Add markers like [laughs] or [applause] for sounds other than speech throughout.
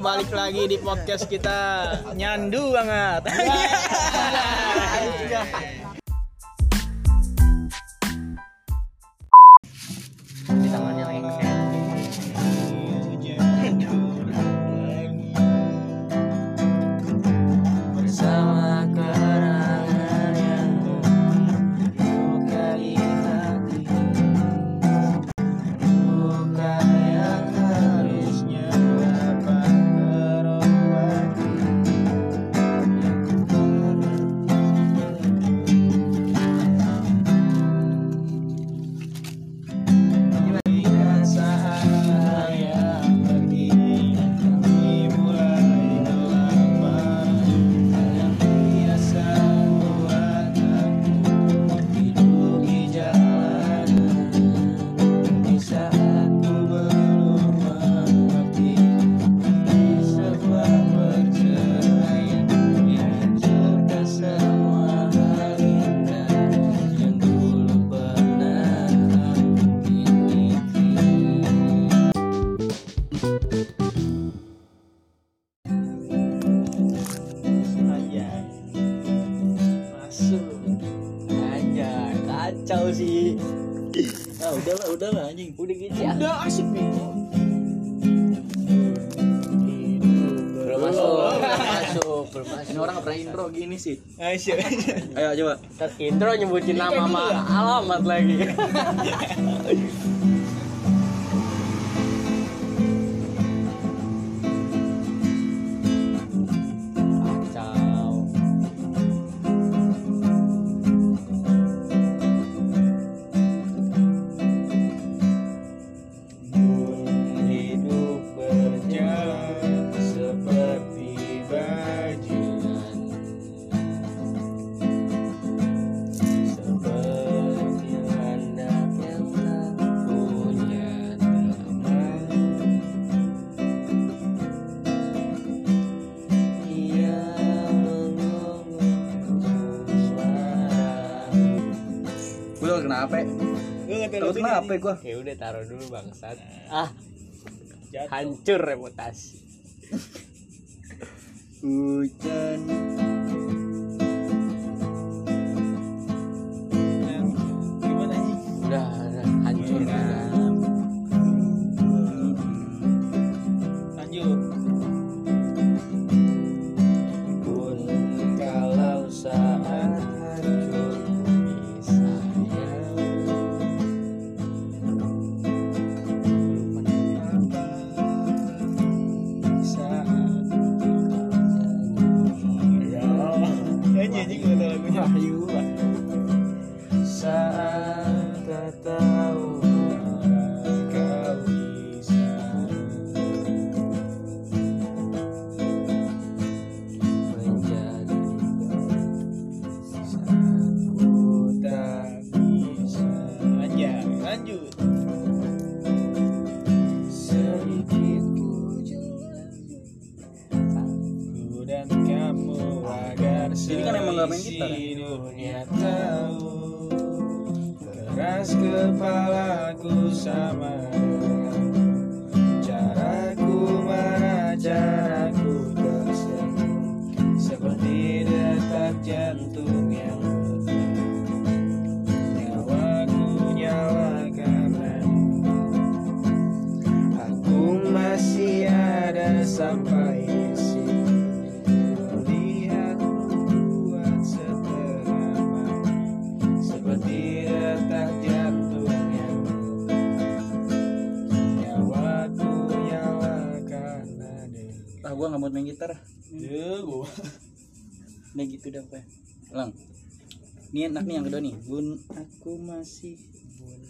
balik lagi di podcast kita. Nyandu banget. di [laughs] sih. Ah, udah lah, udah lah anjing. Udah gitu ya. Udah asik nih. Belum masuk, belum masuk, belum masuk. Ini orang pernah intro gini sih. Aisyah. Ayo coba. Intro nyebutin nama sama alamat lagi. [laughs] Gue kenapa? Gue nggak tahu Tahu lagunya, kenapa gue? Ya udah taruh dulu bangsat Ah Jatuh. hancur reputasi Hujan. Tak tahu kau bisa Menjadi tak bisa Anjay, lanjut. Sedikit ku jelas Aku dan kamu agar Ini kan emang nggak main gitar ya? dunia tahu Keras kepalaku sama. Caraku marah, caraku tersenyum. Seperti detak jantung yang Nyawaku nyala karena Aku masih ada sampai gue nggak mau main gitar. Ya gua Udah gitu dah gue. Ulang. Ini enak nih yang kedua nih. Bun, aku masih bun.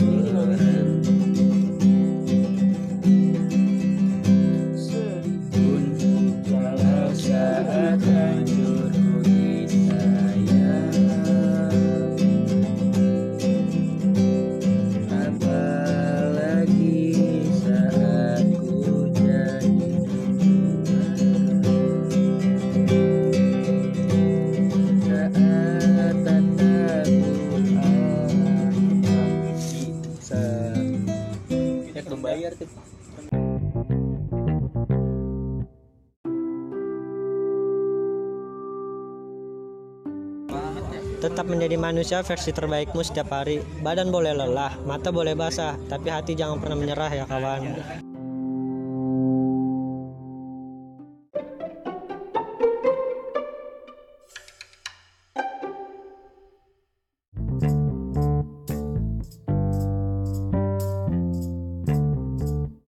You. know Tetap menjadi manusia versi terbaikmu setiap hari. Badan boleh lelah, mata boleh basah, tapi hati jangan pernah menyerah ya kawan.